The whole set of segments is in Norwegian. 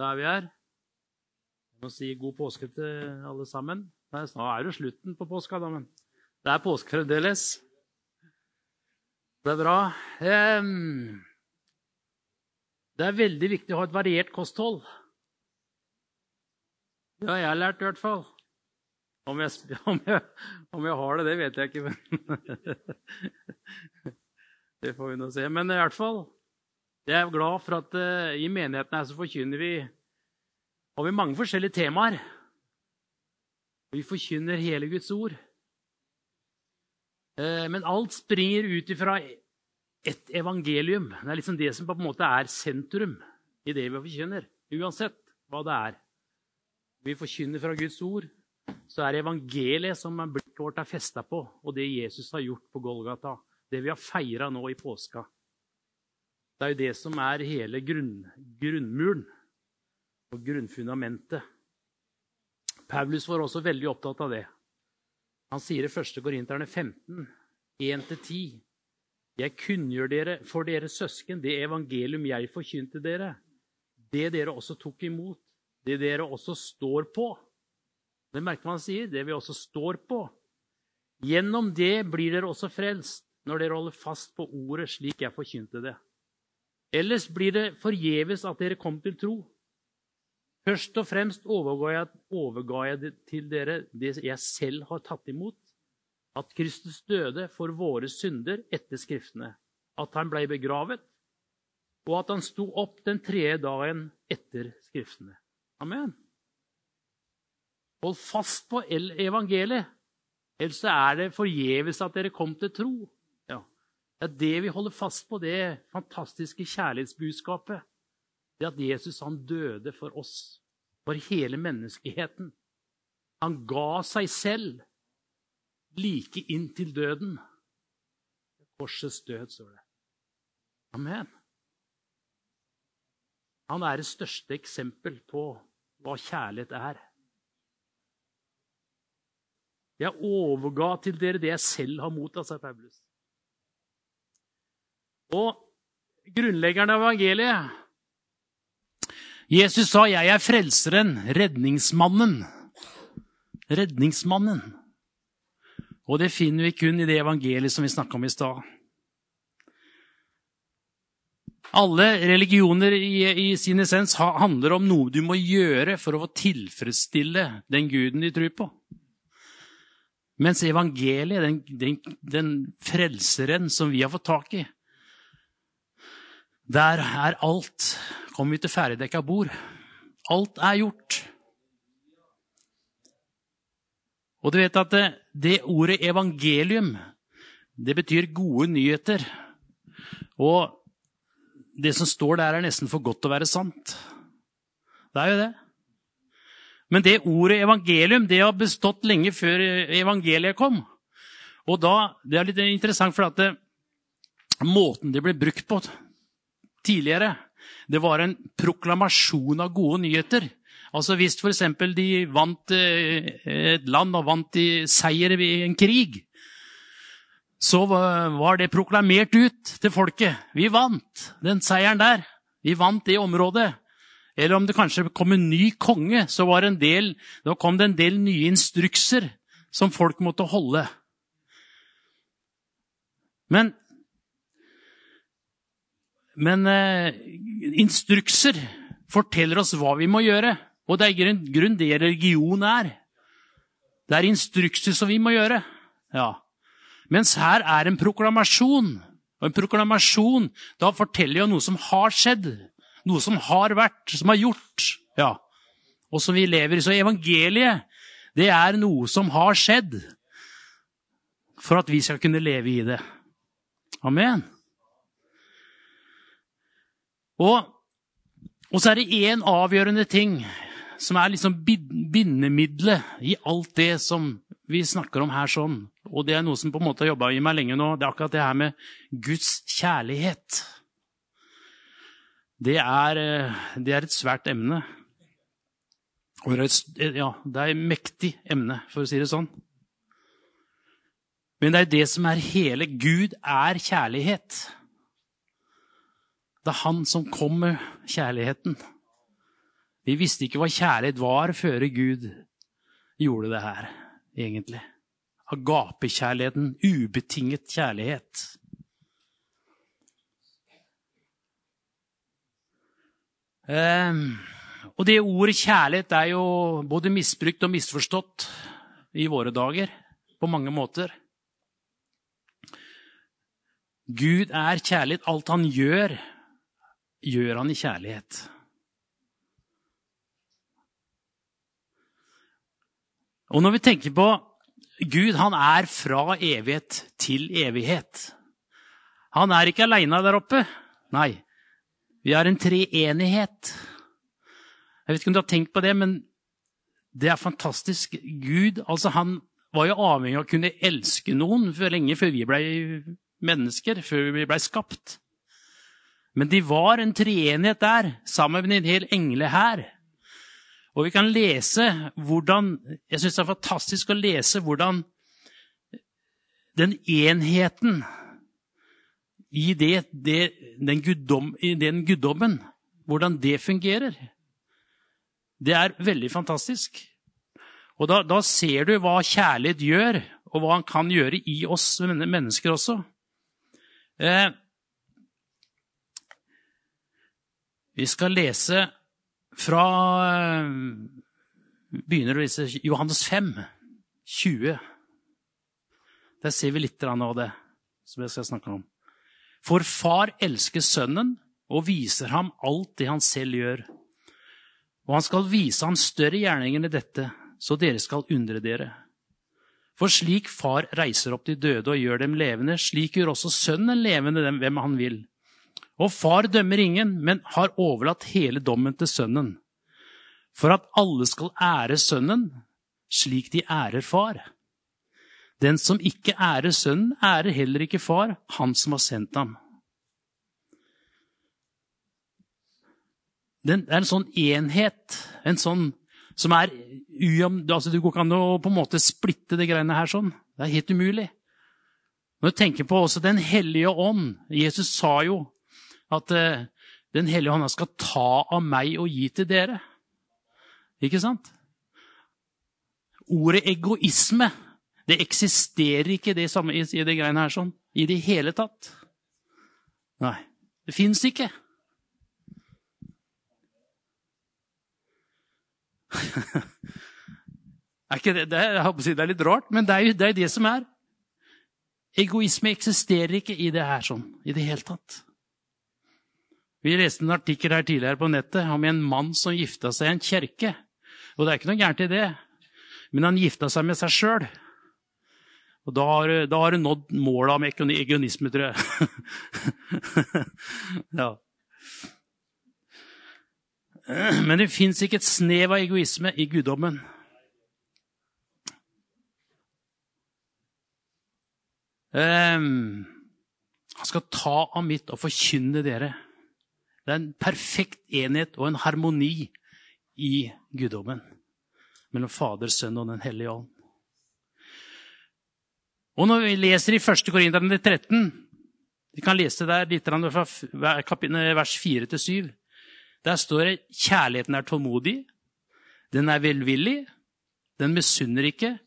Da er vi her. Jeg må si god påske til alle sammen. Nei, Nå er det slutten på påska, da, men det er påske fremdeles. Det er bra. Det er veldig viktig å ha et variert kosthold. Det har jeg lært, i hvert fall. Om jeg, om jeg, om jeg har det, det vet jeg ikke. Men det får vi nå se. Men i hvert fall, jeg er glad for at uh, i menigheten her så forkynner vi har vi mange forskjellige temaer. Vi forkynner hele Guds ord. Uh, Men alt springer ut ifra ett evangelium. Det er liksom det som på en måte er sentrum i det vi forkynner. Uansett hva det er. Vi forkynner fra Guds ord, så er evangeliet som blikket vårt er festa på, og det Jesus har gjort på Golgata. Det vi har feira nå i påska. Det er jo det som er hele grunn, grunnmuren og grunnfundamentet. Paulus var også veldig opptatt av det. Han sier i 1. Korinterne 15, 1-10.: Jeg kunngjør dere for dere søsken det evangelium jeg forkynte dere, det dere også tok imot, det dere også står på. Det merker man sier, det vi også står på. Gjennom det blir dere også frelst, når dere holder fast på ordet slik jeg forkynte det. Ellers blir det forgjeves at dere kom til tro. Først og fremst overga jeg, overga jeg til dere det jeg selv har tatt imot, at Kristus døde for våre synder etter Skriftene, at han ble begravet, og at han sto opp den tredje dagen etter Skriftene. Amen. Hold fast på evangeliet, ellers er det forgjeves at dere kom til tro. Det er det vi holder fast på, det fantastiske kjærlighetsbudskapet. Det at Jesus han døde for oss, for hele menneskeheten. Han ga seg selv like inn til døden. Korsets død, står det. Amen. Han er det største eksempel på hva kjærlighet er. Jeg overga til dere det jeg selv har mottatt, sa Paulus. Og grunnleggeren av evangeliet Jesus sa, 'Jeg er frelseren, redningsmannen'. Redningsmannen. Og det finner vi kun i det evangeliet som vi snakka om i stad. Alle religioner i, i sin essens ha, handler om noe du må gjøre for å få tilfredsstille den guden de tror på. Mens evangeliet, den, den, den frelseren som vi har fått tak i, der er alt Kommer vi til ferdigdekka bord. Alt er gjort. Og du vet at det, det ordet evangelium, det betyr gode nyheter. Og det som står der, er nesten for godt til å være sant. Det er jo det. Men det ordet evangelium det har bestått lenge før evangeliet kom. Og da, Det er litt interessant, for at det, måten det ble brukt på tidligere, det var en proklamasjon av gode nyheter. Altså Hvis f.eks. de vant eh, et land og vant i seier i en krig, så var det proklamert ut til folket. Vi vant den seieren der. Vi vant det området. Eller om det kanskje kom en ny konge, så del, da kom det en del nye instrukser som folk måtte holde. Men, men eh, instrukser forteller oss hva vi må gjøre. Og det er i grunn, det religion er. Det er instrukser som vi må gjøre. Ja. Mens her er en proklamasjon. Og en proklamasjon da forteller jo noe som har skjedd. Noe som har vært, som har gjort. Ja. Og som vi lever i. Så evangeliet, det er noe som har skjedd. For at vi skal kunne leve i det. Amen. Og, og så er det én avgjørende ting som er liksom bindemiddelet i alt det som vi snakker om her sånn. Og det er noe som på en måte har jobba i meg lenge nå. Det er akkurat det her med Guds kjærlighet. Det er, det er et svært emne. Og det er, et, ja, det er et mektig emne, for å si det sånn. Men det er det som er hele Gud er kjærlighet. Det er han som kom med kjærligheten. Vi visste ikke hva kjærlighet var før Gud gjorde det her, egentlig. Agapekjærligheten, ubetinget kjærlighet. Um, og det ordet kjærlighet er jo både misbrukt og misforstått i våre dager på mange måter. Gud er kjærlighet. Alt han gjør, gjør han i kjærlighet. Og når vi tenker på Gud, han er fra evighet til evighet. Han er ikke aleine der oppe. Nei, vi har en treenighet. Jeg vet ikke om du har tenkt på det, men det er fantastisk. Gud altså han var jo avhengig av å kunne elske noen for lenge før vi ble mennesker, før vi ble skapt. Men de var en treenighet der, sammen med en hel englehær. Og vi kan lese hvordan Jeg syns det er fantastisk å lese hvordan den enheten i, det, det, den, guddom, i den guddommen, hvordan det fungerer. Det er veldig fantastisk. Og da, da, ser du hva kjærlighet gjør, og hva han kan gjøre i oss mennesker også. Eh, vi skal lese fra eh, Begynner å lese Johannes 5, 20. Der ser vi litt av det som jeg skal snakke om. For far elsker sønnen og viser ham alt det han selv gjør. Og han skal vise ham større gjerninger enn dette, så dere skal undre dere. For slik far reiser opp de døde og gjør dem levende, slik gjør også sønnen levende dem hvem han vil. Og far dømmer ingen, men har overlatt hele dommen til sønnen. For at alle skal ære sønnen, slik de ærer far. Den som ikke ærer Sønnen, ærer heller ikke Far, Han som har sendt ham. Det er en sånn enhet, en sånn som er altså Du går ikke an å på en måte splitte det greiene her sånn. Det er helt umulig. Når du tenker på også Den hellige ånd Jesus sa jo at uh, Den hellige ånd skal ta av meg og gi til dere. Ikke sant? Ordet egoisme det eksisterer ikke det samme i det greiene her sånn i det hele tatt. Nei, det fins ikke. er ikke det, det, er, det, er, litt rart, men det er jo det, er det som er. Egoisme eksisterer ikke i det her sånn i det hele tatt. Vi leste en artikkel her tidligere på nettet om en mann som gifta seg i en kirke. Og det er ikke noe gærent i det, men han gifta seg med seg sjøl. Og da har, da har du nådd målet om egonisme, tror jeg. ja. Men det fins ikke et snev av egoisme i guddommen. Um, han skal ta av mitt og forkynne dere. Det er en perfekt enhet og en harmoni i guddommen mellom Fader, Sønn og Den hellige ånd. Og når vi leser i 1. Korinterne 13 Vi kan lese der litt fra vers 4-7. Der står det kjærligheten er tålmodig, den er velvillig, den misunner ikke,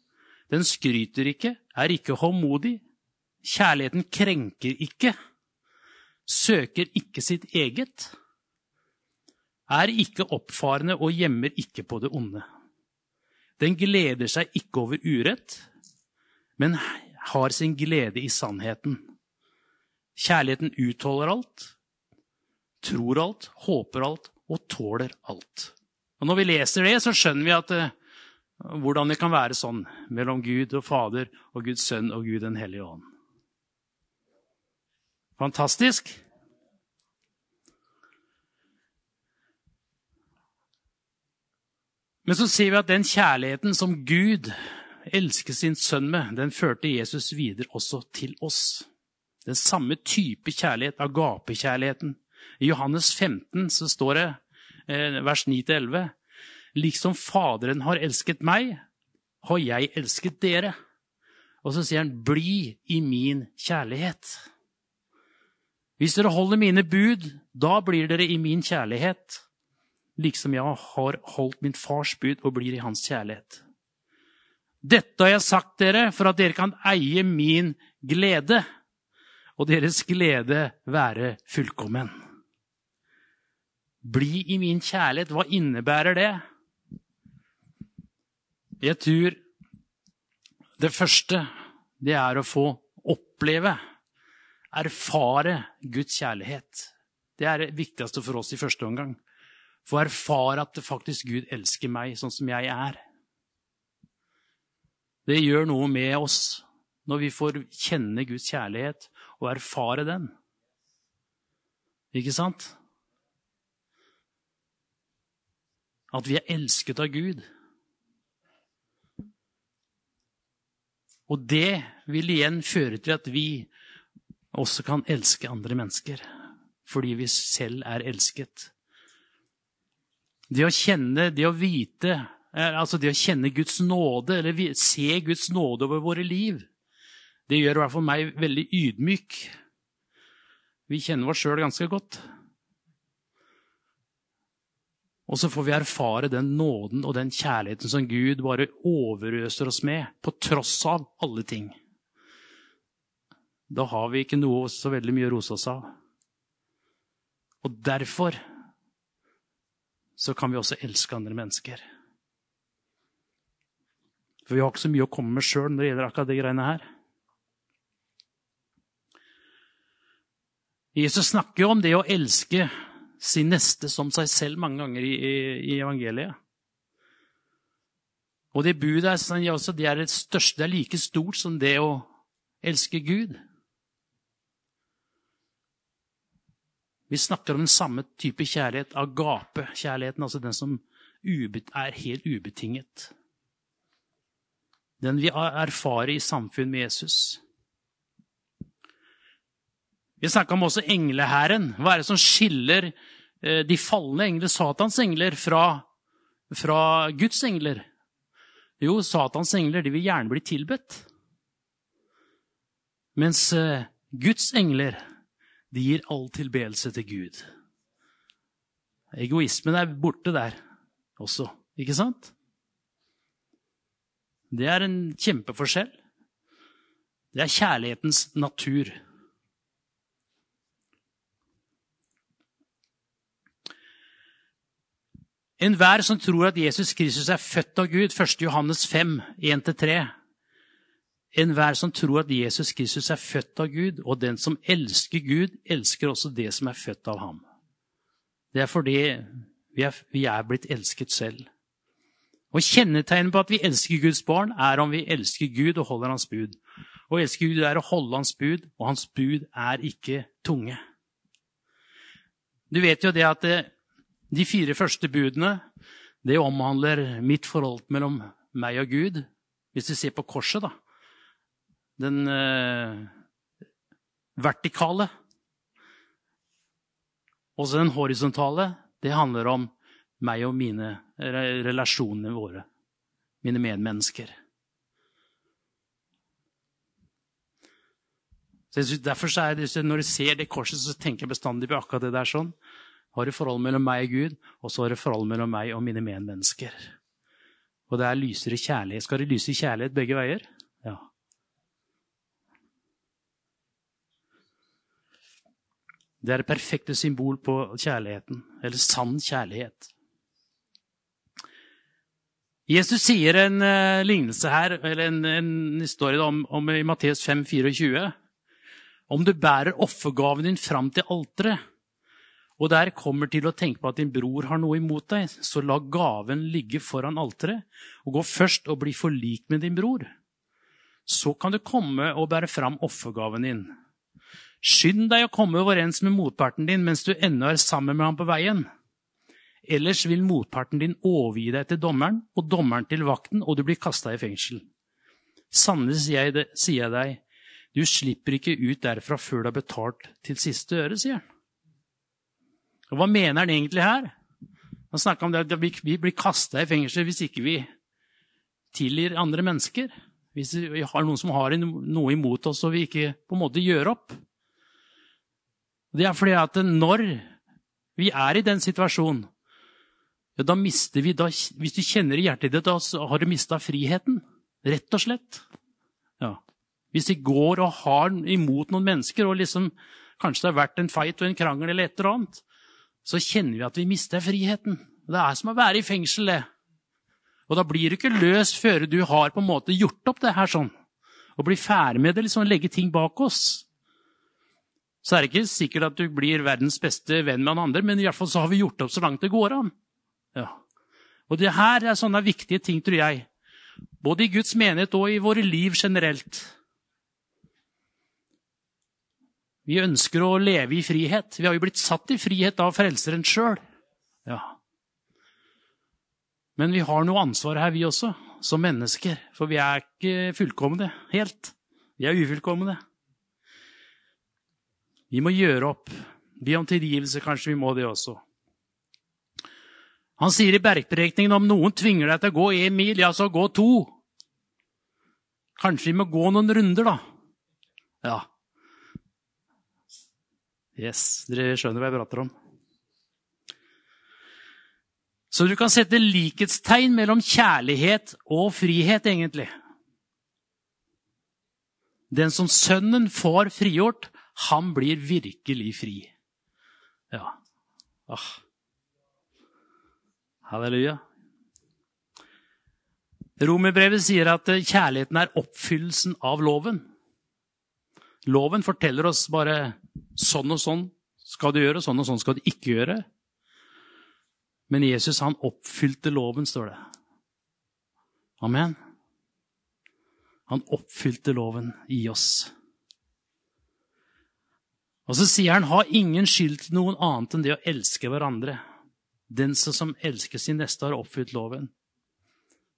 den skryter ikke, er ikke håndmodig. Kjærligheten krenker ikke, søker ikke sitt eget, er ikke oppfarende og gjemmer ikke på det onde. Den gleder seg ikke over urett, men har sin glede i sannheten. Kjærligheten utholder alt, tror alt, håper alt og tåler alt. Og Når vi leser det, så skjønner vi at, uh, hvordan det kan være sånn mellom Gud og Fader og Guds Sønn og Gud den hellige ånd. Fantastisk. Men så ser vi at den kjærligheten som Gud elsker sin sønn med, den førte Jesus videre også til oss. Den samme type kjærlighet, agapekjærligheten. I Johannes 15 så står det, eh, vers 9-11, liksom Faderen har elsket meg, har jeg elsket dere. Og så sier han, bli i min kjærlighet. Hvis dere holder mine bud, da blir dere i min kjærlighet. liksom jeg har holdt min fars bud og blir i hans kjærlighet. Dette har jeg sagt dere for at dere kan eie min glede, og deres glede være fullkommen. Bli i min kjærlighet. Hva innebærer det? Jeg tror det første, det er å få oppleve, erfare Guds kjærlighet. Det er det viktigste for oss i første omgang. Få erfare at faktisk Gud elsker meg sånn som jeg er. Det gjør noe med oss når vi får kjenne Guds kjærlighet og erfare den. Ikke sant? At vi er elsket av Gud. Og det vil igjen føre til at vi også kan elske andre mennesker. Fordi vi selv er elsket. Det å kjenne, det å vite, altså det å kjenne Guds nåde, eller se Guds nåde over våre liv, det gjør i hvert fall meg veldig ydmyk. Vi kjenner oss sjøl ganske godt. Og så får vi erfare den nåden og den kjærligheten som Gud bare overøser oss med, på tross av alle ting. Da har vi ikke noe så veldig mye å rose oss av. Og derfor så kan vi også elske andre mennesker. For vi har ikke så mye å komme med sjøl når det gjelder akkurat de greiene her. Jesus snakker jo om det å elske sin neste som seg selv mange ganger i, i, i evangeliet. Og det budet er, også, det er det største, det er like stort som det å elske Gud. Vi snakker om den samme type kjærlighet, agape-kjærligheten, altså den som er helt ubetinget. Den vi erfarer i samfunn med Jesus. Vi snakka om også englehæren. Hva er det som skiller eh, de falne engler, Satans engler, fra, fra Guds engler? Jo, Satans engler de vil gjerne bli tilbedt. Mens eh, Guds engler de gir all tilbedelse til Gud. Egoismen er borte der også, ikke sant? Det er en kjempeforskjell. Det er kjærlighetens natur. Enhver som tror at Jesus Kristus er født av Gud, 1. Johannes 5, 1-3. Enhver som tror at Jesus Kristus er født av Gud, og den som elsker Gud, elsker også det som er født av ham. Det er fordi vi er, vi er blitt elsket selv. Og Kjennetegnet på at vi elsker Guds barn, er om vi elsker Gud og holder Hans bud. Å elske Gud er å holde Hans bud, og Hans bud er ikke tunge. Du vet jo det at det, de fire første budene det omhandler mitt forhold mellom meg og Gud. Hvis vi ser på korset, da. Den eh, vertikale. Også den horisontale. Det handler om meg og mine relasjoner våre. Mine medmennesker. Så derfor er det, Når jeg ser det korset, så tenker jeg bestandig på akkurat det der. sånn har du forhold mellom meg og Gud, og så har du forhold mellom meg og mine medmennesker. Og det er lysere kjærlighet. Skal det lyse kjærlighet begge veier? Ja. Det er det perfekte symbol på kjærligheten, eller sann kjærlighet. Jesus sier en uh, lignelse her, eller en, en historie om, om i Matteus 5, 24. Om du bærer offergaven din fram til alteret, og der kommer til å tenke på at din bror har noe imot deg, så la gaven ligge foran alteret, og gå først og bli forlikt med din bror. Så kan du komme og bære fram offergaven din. Skynd deg å komme overens med motparten din mens du ennå er sammen med ham på veien. Ellers vil motparten din overgi deg til dommeren, og dommeren til vakten, og du blir kasta i fengsel. Sannelig sier jeg deg, du slipper ikke ut derfra før du har betalt til siste øre, sier han. Og Hva mener han egentlig her? Han snakker om det at vi blir kasta i fengsel hvis ikke vi tilgir andre mennesker. Hvis vi har noen som har noe imot oss og vi ikke på en måte gjør opp. Det er fordi at når vi er i den situasjonen, ja, da mister vi da, Hvis du kjenner i hjertet ditt, da har du mista friheten. Rett og slett. Ja. Hvis de går og har imot noen mennesker, og liksom, kanskje det har vært en fight og en krangel, eller et eller annet, så kjenner vi at vi mister friheten. Det er som å være i fengsel, det. Og da blir du ikke løs før du har på en måte gjort opp det her sånn. Og blir ferdig med det, liksom legge ting bak oss. Så er det ikke sikkert at du blir verdens beste venn med han andre, men i hvert fall så har vi gjort opp så langt det går an. Ja. Og det her er sånne viktige ting, tror jeg. Både i Guds menighet og i våre liv generelt. Vi ønsker å leve i frihet. Vi har jo blitt satt i frihet av Frelseren sjøl. Ja. Men vi har noe ansvar her, vi også, som mennesker. For vi er ikke fullkomne helt. Vi er ufullkomne. Vi må gjøre opp. Be om tilgivelse, kanskje vi må det også. Han sier i bergprekningen om noen tvinger deg til å gå én mil, ja, så gå to. Kanskje vi må gå noen runder, da. Ja. Yes, dere skjønner hva jeg prater om. Så du kan sette likhetstegn mellom kjærlighet og frihet, egentlig. Den som Sønnen får frigjort, han blir virkelig fri. Ja. Ah. Halleluja. Romerbrevet sier at kjærligheten er oppfyllelsen av loven. Loven forteller oss bare sånn og sånn skal du gjøre, sånn og sånn skal du ikke gjøre. Men Jesus han oppfylte loven, står det. Amen. Han oppfylte loven i oss. Og så sier han, ha ingen skyld til noen annet enn det å elske hverandre. Den som elsker sin neste, har oppfylt loven.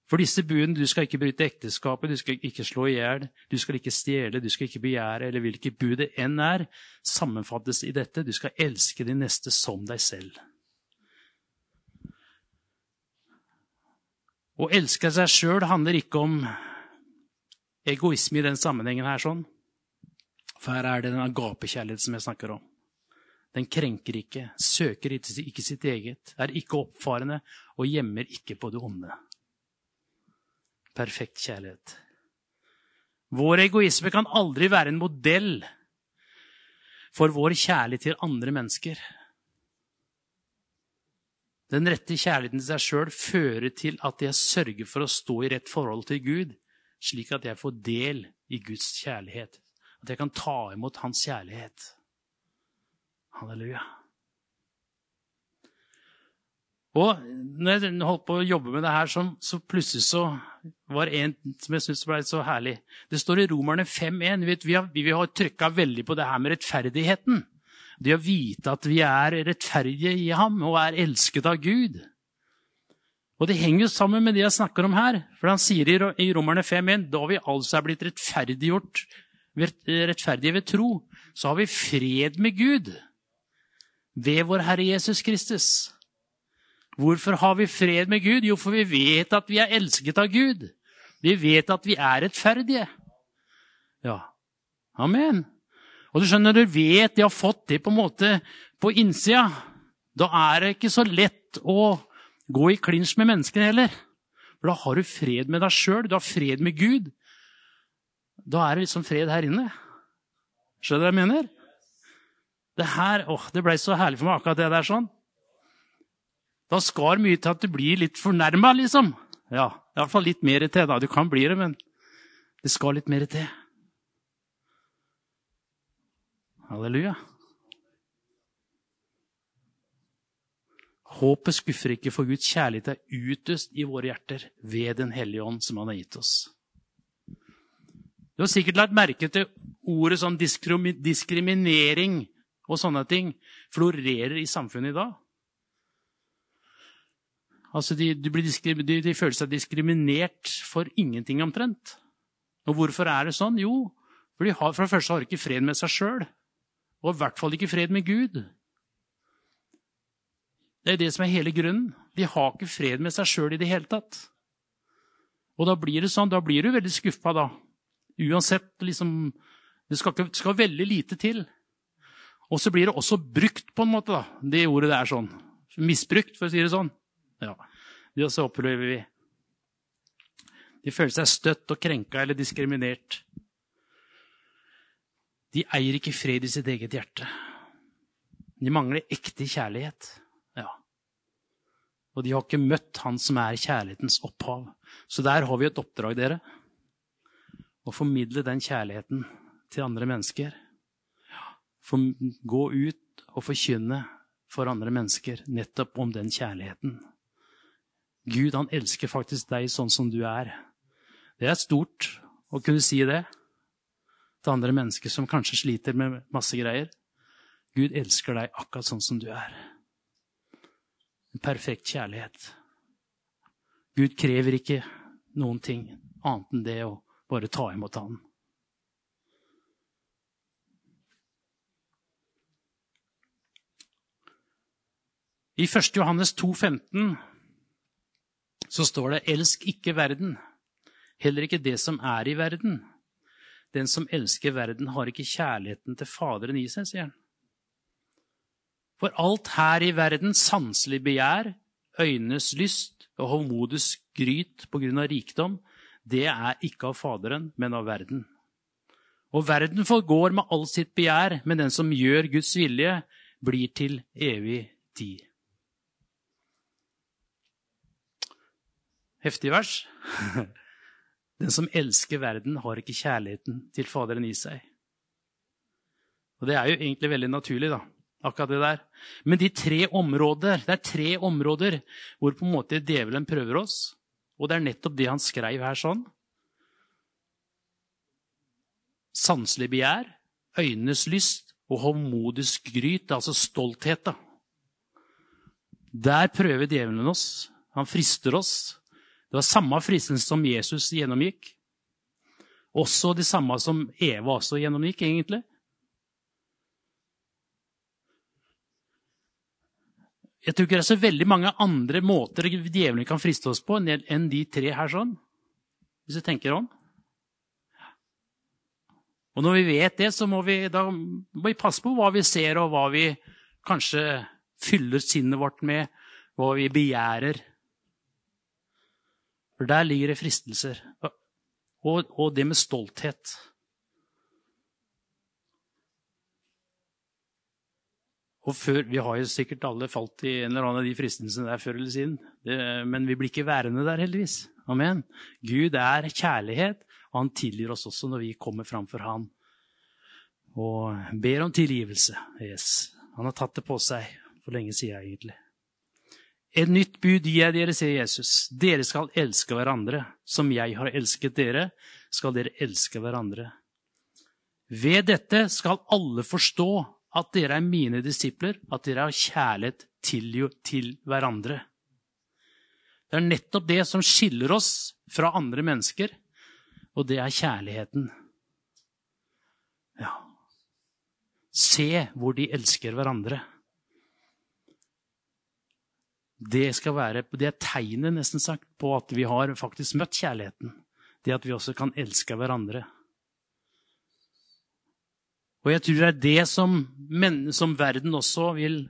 For disse budene du skal ikke bryte ekteskapet, du skal ikke slå i hjel, du skal ikke stjele, du skal ikke begjære, eller hvilket bud det enn er, sammenfattes i dette du skal elske din neste som deg selv. Å elske seg sjøl handler ikke om egoisme i den sammenhengen her, sånn. For her er det den agapekjærlighet som jeg snakker om. Den krenker ikke, søker ikke sitt eget, er ikke oppfarende og gjemmer ikke på det onde. Perfekt kjærlighet. Vår egoisme kan aldri være en modell for vår kjærlighet til andre mennesker. Den rette kjærligheten til seg sjøl fører til at jeg sørger for å stå i rett forhold til Gud, slik at jeg får del i Guds kjærlighet. At jeg kan ta imot Hans kjærlighet. Halleluja. Og når jeg holdt på å jobbe med det her, så, plutselig så var det en som jeg syntes ble så herlig. Det står i Romerne 5.1. Vi, har, vi har trykka veldig på det her med rettferdigheten. Det å vite at vi er rettferdige i ham og er elsket av Gud. Og det henger jo sammen med det jeg snakker om her. For han sier i Romerne 5.1 da vi altså er blitt rettferdiggjort, rettferdige ved tro, så har vi fred med Gud ved vår Herre Jesus Kristus. Hvorfor har vi fred med Gud? Jo, for vi vet at vi er elsket av Gud. Vi vet at vi er rettferdige. Ja. Amen. Og du skjønner, du vet de har fått det på en måte på innsida. Da er det ikke så lett å gå i klinsj med menneskene heller. For da har du fred med deg sjøl, du har fred med Gud. Da er det liksom fred her inne. Skjønner du hva jeg mener? Det her, åh, det blei så herlig for meg, akkurat det der sånn. Da skar mye til at du blir litt fornærma, liksom. Ja, iallfall litt mer til. da. Du kan bli det, men det skal litt mer til. Halleluja. Håpet skuffer ikke, for Guds kjærlighet er utøst i våre hjerter ved Den hellige ånd, som Han har gitt oss. Du har sikkert lagt merke til ordet sånn diskriminering og sånne ting florerer i samfunnet i dag. Altså, de, de, de, de, føler seg diskriminert for ingenting omtrent. Og hvorfor er det sånn? Jo, for, har, for det første har de ikke fred med seg sjøl. Og i hvert fall ikke fred med Gud. Det er det som er hele grunnen. De har ikke fred med seg sjøl i det hele tatt. Og da blir det sånn, da blir du veldig skuffa, da. Uansett, liksom Det skal, ikke, skal veldig lite til og så blir det også brukt, på en måte. da. Det ordet det er sånn. Misbrukt, for å si det sånn. Ja. Det også opplever vi. De føler seg støtt og krenka eller diskriminert. De eier ikke fred i sitt eget hjerte. De mangler ekte kjærlighet. Ja. Og de har ikke møtt han som er kjærlighetens opphav. Så der har vi et oppdrag, dere. Å formidle den kjærligheten til andre mennesker. For, gå ut og forkynne for andre mennesker nettopp om den kjærligheten. Gud, han elsker faktisk deg sånn som du er. Det er stort å kunne si det til andre mennesker som kanskje sliter med masse greier. Gud elsker deg akkurat sånn som du er. En perfekt kjærlighet. Gud krever ikke noen ting annet enn det å bare ta imot Han. I 1. Johannes 2, 15 så står det 'elsk ikke verden', heller ikke det som er i verden. Den som elsker verden, har ikke kjærligheten til Faderen i seg, sier han. For alt her i verden, sanselig begjær, øynenes lyst og håndmodig skryt på grunn av rikdom, det er ikke av Faderen, men av verden. Og verden forgår med all sitt begjær, men den som gjør Guds vilje, blir til evig tid. Heftig vers. Den som elsker verden, har ikke kjærligheten til Faderen i seg. Og Det er jo egentlig veldig naturlig, da, akkurat det der. Men de tre områder, det er tre områder hvor på en måte djevelen prøver oss. Og det er nettopp det han skrev her sånn. Sanselig begjær, øynenes lyst og håndmodisk gryt, altså stolthet. da. Der prøver djevelen oss. Han frister oss. Det var samme fristelse som Jesus gjennomgikk. Også det samme som Eva også gjennomgikk, egentlig. Jeg tror ikke det er så veldig mange andre måter djevelen kan friste oss på enn de tre her sånn, hvis du tenker om. Og når vi vet det, så må vi, må vi passe på hva vi ser, og hva vi kanskje fyller sinnet vårt med, hva vi begjærer. For der ligger det fristelser. Og, og det med stolthet. Og før, Vi har jo sikkert alle falt i en eller annen av de fristelsene der før eller siden. Det, men vi blir ikke værende der, heldigvis. Amen. Gud er kjærlighet, og han tilgir oss også når vi kommer framfor ham og ber om tilgivelse. Yes. Han har tatt det på seg for lenge siden, egentlig. Et nytt bud gir jeg dere, sier Jesus. Dere skal elske hverandre. Som jeg har elsket dere, skal dere elske hverandre. Ved dette skal alle forstå at dere er mine disipler, at dere har kjærlighet til, til hverandre. Det er nettopp det som skiller oss fra andre mennesker, og det er kjærligheten. Ja. Se hvor de elsker hverandre. Det, være, det er tegnet nesten sagt på at vi har faktisk møtt kjærligheten. Det at vi også kan elske hverandre. Og jeg tror det er det som, men, som verden også vil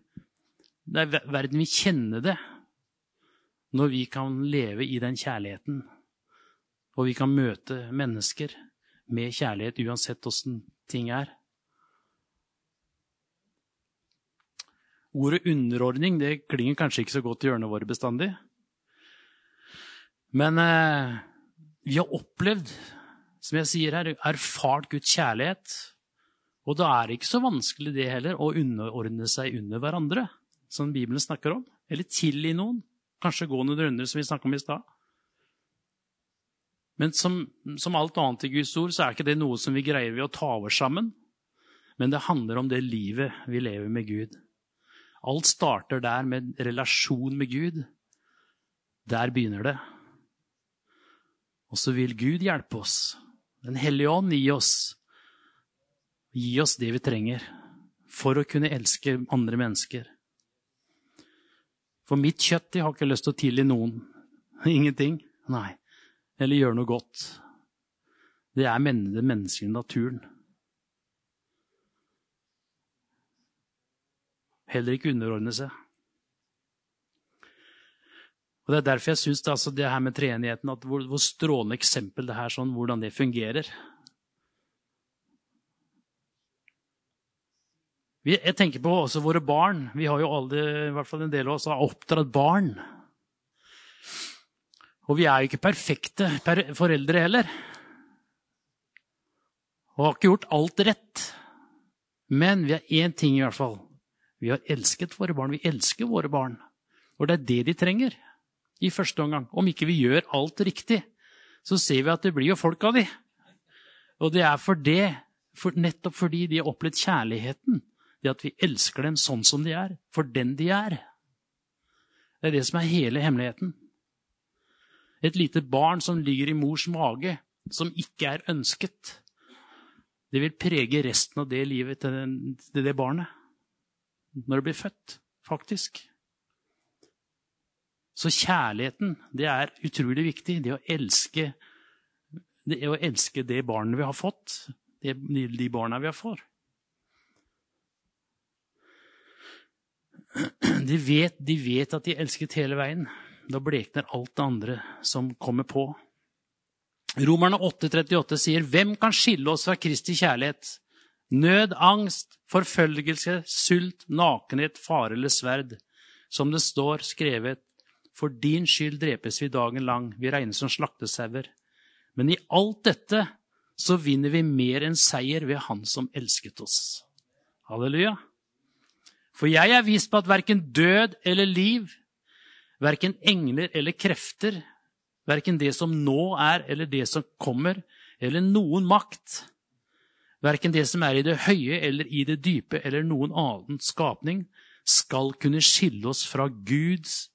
det er Verden vil kjenne det når vi kan leve i den kjærligheten. Og vi kan møte mennesker med kjærlighet uansett åssen ting er. Ordet underordning det klinger kanskje ikke så godt i ørene våre bestandig. Men eh, vi har opplevd, som jeg sier her, erfart Guds kjærlighet. Og da er det ikke så vanskelig det heller å underordne seg under hverandre, som Bibelen snakker om. Eller tilgi noen. Kanskje gå noen runder, som vi snakka om i stad. Men som, som, alt annet i Guds ord, så er ikke det noe som vi greier ved å ta over sammen. Men det handler om det livet vi lever med Gud. Alt starter der med relasjon med Gud. Der begynner det. Og så vil Gud hjelpe oss. Den hellige ånd gi oss. Gi oss det vi trenger for å kunne elske andre mennesker. For mitt kjøtt jeg har ikke lyst til å tilgi noen. Ingenting. Nei. Eller gjøre noe godt. Det er den menneskelige naturen. heller ikke underordne seg. Og Det er derfor jeg syns det, altså, det, her med treenigheten, at hvor, hvor, strålende eksempel det her, sånn, hvordan det fungerer. Jeg tenker på også våre barn. Vi har jo alle, i hvert fall en del av oss, har oppdratt barn. Og vi er jo ikke perfekte per foreldre heller. Og har ikke gjort alt rett. Men vi har én ting i hvert fall. Vi har elsket våre barn. Vi elsker våre barn. Og det er det de trenger i første omgang. Om ikke vi gjør alt riktig, så ser vi at det blir jo folk av de. Og det er for det, for nettopp fordi de har opplevd kjærligheten, det at vi elsker dem sånn som de er, for den de er. Det er det som er hele hemmeligheten. Et lite barn som ligger i mors mage, som ikke er ønsket, det vil prege resten av det livet til det barnet når det blir født, faktisk. Så kjærligheten, det er utrolig viktig. Det å elske det, å elske det barnet vi har fått, det, de barna vi har fått. De vet, de vet at de elsket hele veien. Da blekner alt det andre som kommer på. Romerne 8,38 sier, 'Hvem kan skille oss fra Kristi kjærlighet?' Nød, angst, forfølgelse, sult, nakenhet, fare eller sverd. Som det står skrevet, for din skyld drepes vi dagen lang, vi regnes som slaktesauer. Men i alt dette så vinner vi mer enn seier ved Han som elsket oss. Halleluja. For jeg er vist på at verken død eller liv, verken engler eller krefter, verken det som nå er eller det som kommer, eller noen makt, verken det som er i det høye eller i det dype eller noen annen skapning, skal kunne skille oss fra Guds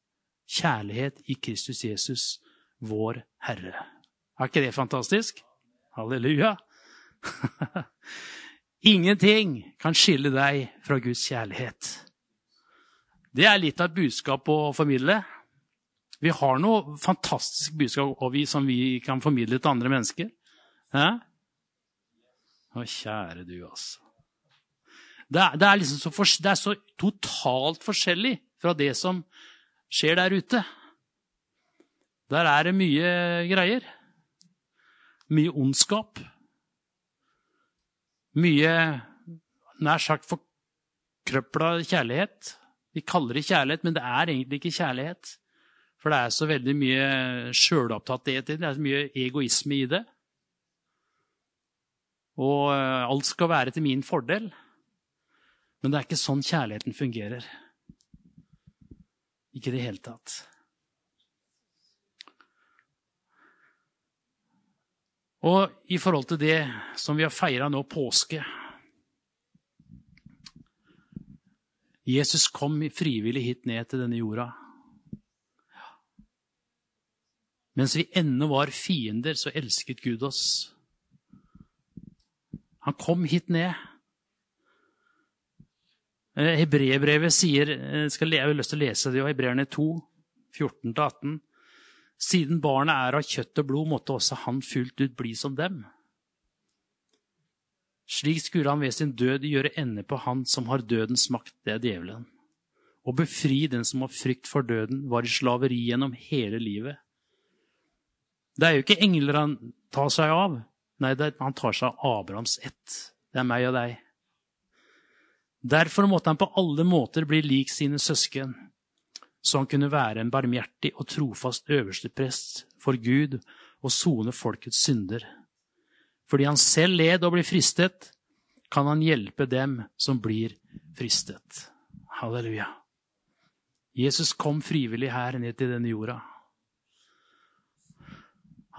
kjærlighet i Kristus Jesus, vår Herre. Er ikke det fantastisk? Halleluja! Ingenting kan skille deg fra Guds kjærlighet. Det er litt av et budskap å formidle. Vi har noe fantastisk budskap vi, som vi kan formidle til andre mennesker. Hæ? Å, kjære du, altså. Det er, det, er liksom så for, det er så totalt forskjellig fra det som skjer der ute. Der er det mye greier. Mye ondskap. Mye nær sagt forkrøpla kjærlighet. Vi kaller det kjærlighet, men det er egentlig ikke kjærlighet. For det er så veldig mye sjølopptatthet i det. Det er så mye egoisme i det. Og eh, alt skal være til min fordel. Men det er ikke sånn kjærligheten fungerer. Ikke i det hele tatt. Og i forhold til det som vi har feira nå, påske Jesus kom frivillig hit ned til denne jorda. Mens vi ennå var fiender, så elsket Gud oss. Han kom hit ned. Eh, Hebreerbrevet sier eh, Jeg har lyst til å lese det, og Hebreerne 2, 14-18. Siden barnet er av kjøtt og blod, måtte også han fullt ut bli som dem. Slik skulle han ved sin død gjøre ende på han som har dødens makt, det er djevelen. Og befri den som har frykt for døden, var i slaveri gjennom hele livet. Det er jo ikke engler han tar seg av. Nei, han tar seg av Abrahams ett. Det er meg og deg. Derfor måtte han på alle måter bli lik sine søsken, så han kunne være en barmhjertig og trofast øversteprest for Gud og sone folkets synder. Fordi han selv led og blir fristet, kan han hjelpe dem som blir fristet. Halleluja. Jesus kom frivillig her ned til denne jorda.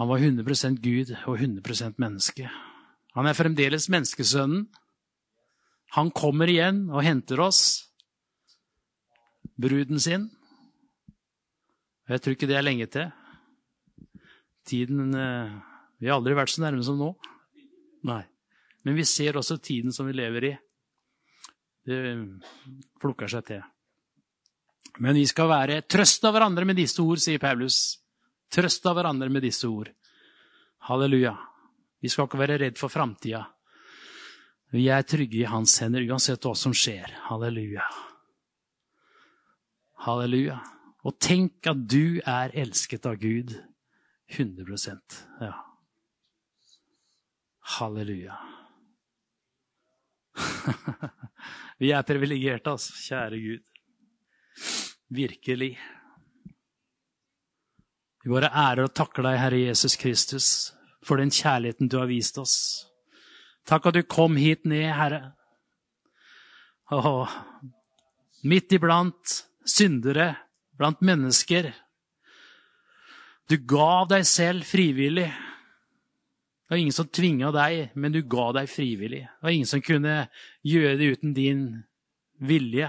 Han var 100% Gud og 100% menneske. Han er fremdeles menneskesønnen. Han kommer igjen og henter oss, bruden sin. Jeg tror ikke det er lenge til. Tiden eh, Vi har aldri vært så nærme som nå. Nei. Men vi ser også tiden som vi lever i. Det plukker seg til. Men vi skal være trøst av hverandre med disse ord, sier Paulus. Trøst av hverandre med disse ord. Halleluja. Vi skal ikke være redd for framtida. Vi er trygge i hans hender uansett hva som skjer. Halleluja. Halleluja. Og tenk at du er elsket av Gud 100 Ja. Halleluja. Vi er privilegerte, altså. Kjære Gud. Virkelig. Vi bare ærer og takker deg, Herre Jesus Kristus, for den kjærligheten du har vist oss. Takk at du kom hit ned, Herre. Åh, midt iblant syndere, blant mennesker. Du gav deg selv frivillig. Det var ingen som tvinga deg, men du ga deg frivillig. Det var ingen som kunne gjøre det uten din vilje.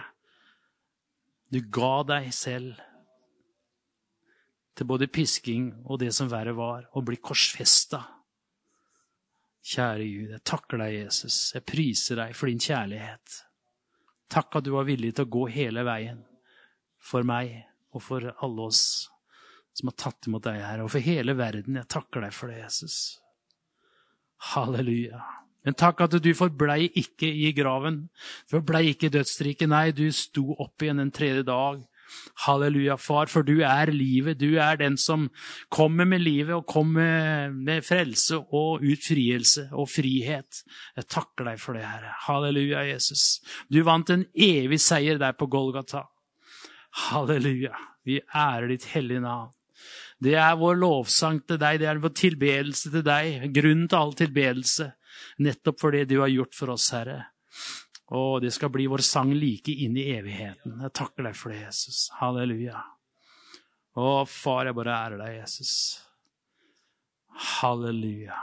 Du ga deg selv til både pisking og det som verre var, å bli korsfesta. Kjære Gud, jeg takker deg, Jesus. Jeg priser deg for din kjærlighet. Takk at du var villig til å gå hele veien for meg og for alle oss som har tatt imot deg her, og for hele verden. Jeg takker deg for det, Jesus. Halleluja. Men takk at du forblei ikke i graven. Forblei ikke i dødsriket. Nei, du sto opp igjen en tredje dag Halleluja, far, for du er livet. Du er den som kommer med livet og kommer med frelse og utfrielse og frihet. Jeg takker deg for det, Herre. Halleluja, Jesus. Du vant en evig seier der på Golgata. Halleluja. Vi ærer ditt hellige navn. Det er vår lovsang til deg, det er vår tilbedelse til deg, grunnen til all tilbedelse, nettopp for det du har gjort for oss, Herre. Og det skal bli vår sang like inn i evigheten. Jeg takker deg for det, Jesus. Halleluja. Å, far, jeg bare ærer deg, Jesus. Halleluja.